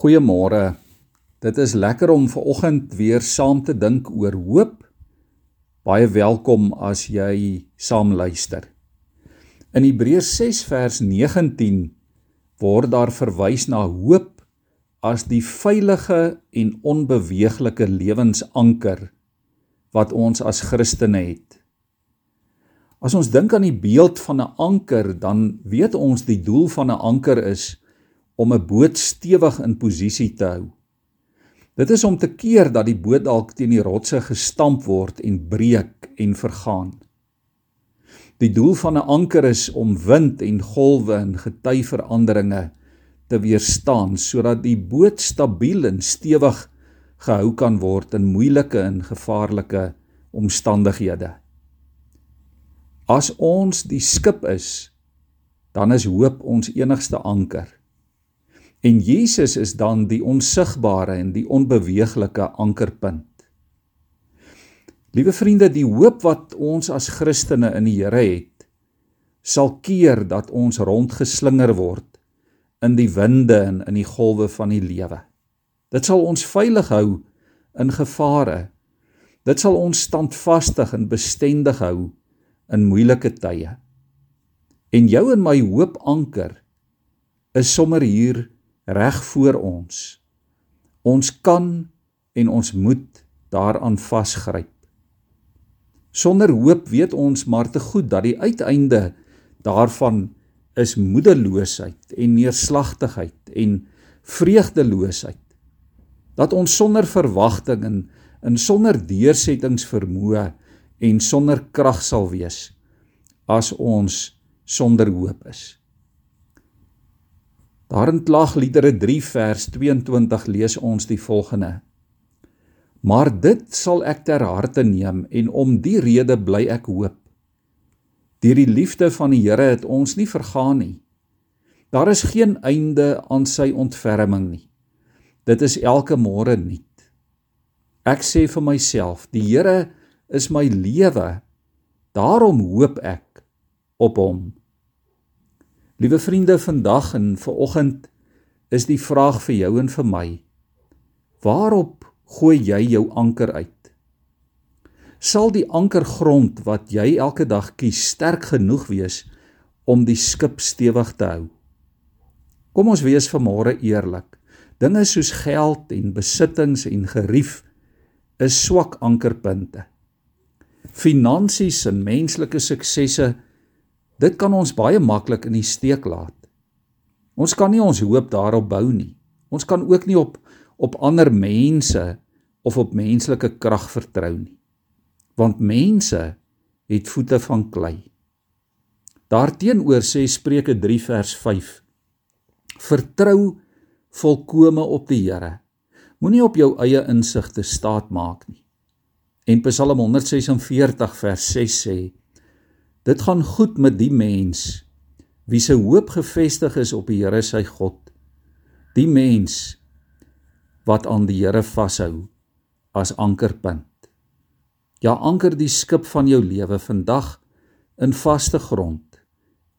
Goeiemôre. Dit is lekker om ver oggend weer saam te dink oor hoop. Baie welkom as jy saam luister. In Hebreërs 6 vers 19 word daar verwys na hoop as die veilige en onbeweeglike lewensanker wat ons as Christene het. As ons dink aan die beeld van 'n anker, dan weet ons die doel van 'n anker is om 'n boot stewig in posisie te hou. Dit is om te keer dat die boot dalk teen die rotse gestamp word en breek en vergaan. Die doel van 'n anker is om wind en golwe en getyveranderinge te weerstaan sodat die boot stabiel en stewig gehou kan word in moeilike en gevaarlike omstandighede. As ons die skip is, dan is hoop ons enigste anker. En Jesus is dan die onsigbare en die onbeweeglike ankerpunt. Liewe vriende, die hoop wat ons as Christene in die Here het, sal keer dat ons rondgeslinger word in die winde en in die golwe van die lewe. Dit sal ons veilig hou in gevare. Dit sal ons standvastig en bestendig hou in moeilike tye. En jou en my hoop anker is sommer hier reg voor ons. Ons kan en ons moet daaraan vasgryp. Sonder hoop weet ons maar te goed dat die uiteinde daarvan is moedeloosheid en neerslagtigheid en vreugdeloosheid. Dat ons sonder verwagting en in sonder deursettingsvermoë en sonder krag sal wees as ons sonder hoop is. Daar in Klagliedere 3 vers 22 lees ons die volgende: Maar dit sal ek ter harte neem en om die rede bly ek hoop. Deur die liefde van die Here het ons nie vergaan nie. Daar is geen einde aan sy ontferming nie. Dit is elke môre nuut. Ek sê vir myself, die Here is my lewe. Daarom hoop ek op hom. Liewe vriende, vandag en vanoggend is die vraag vir jou en vir my: Waarop gooi jy jou anker uit? Sal die ankergrond wat jy elke dag kies sterk genoeg wees om die skip stewig te hou? Kom ons wees vanmôre eerlik. Dinge soos geld en besittings en gerief is swak ankerpunte. Finansies en menslike suksesse Dit kan ons baie maklik in die steek laat. Ons kan nie ons hoop daarop bou nie. Ons kan ook nie op op ander mense of op menslike krag vertrou nie. Want mense het voete van klei. Daarteenoor sê Spreuke 3 vers 5: Vertrou volkome op die Here. Moenie op jou eie insigte staat maak nie. En Psalm 146 vers 6 sê: Dit gaan goed met die mens wie se hoop gefestig is op die Here sy God. Die mens wat aan die Here vashou as ankerpunt. Ja, anker die skip van jou lewe vandag in vaste grond.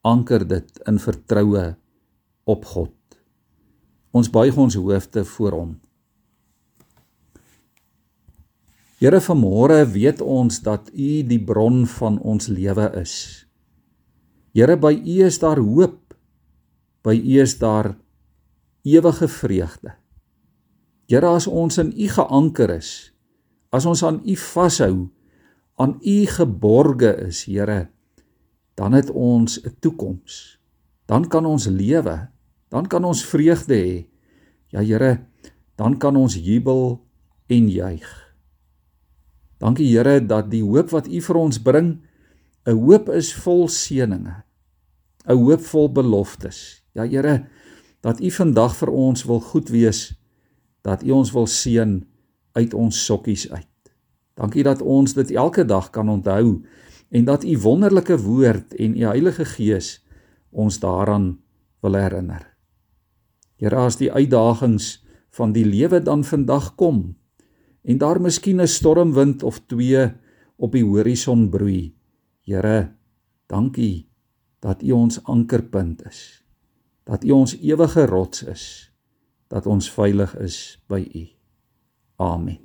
Anker dit in vertroue op God. Ons buig ons hoofde voor hom. Here vanmôre weet ons dat U die bron van ons lewe is. Here by U is daar hoop. By U is daar ewige vreugde. Here as ons in U geanker is, as ons aan U vashou, aan U geborge is, Here, dan het ons 'n toekoms. Dan kan ons lewe, dan kan ons vreugde hê. Ja Here, dan kan ons jubel en juig. Dankie Here dat die hoop wat U vir ons bring 'n hoop is vol seëninge. 'n Hoop vol beloftes. Ja Here, dat U vandag vir ons wil goed wees, dat U ons wil seën uit ons sokkies uit. Dankie dat ons dit elke dag kan onthou en dat U wonderlike woord en U Heilige Gees ons daaraan wil herinner. Here, as die uitdagings van die lewe dan vandag kom, en daar miskien 'n stormwind of twee op die horison broei. Here, dankie dat U ons ankerpunt is. Dat U ons ewige rots is. dat ons veilig is by U. Amen.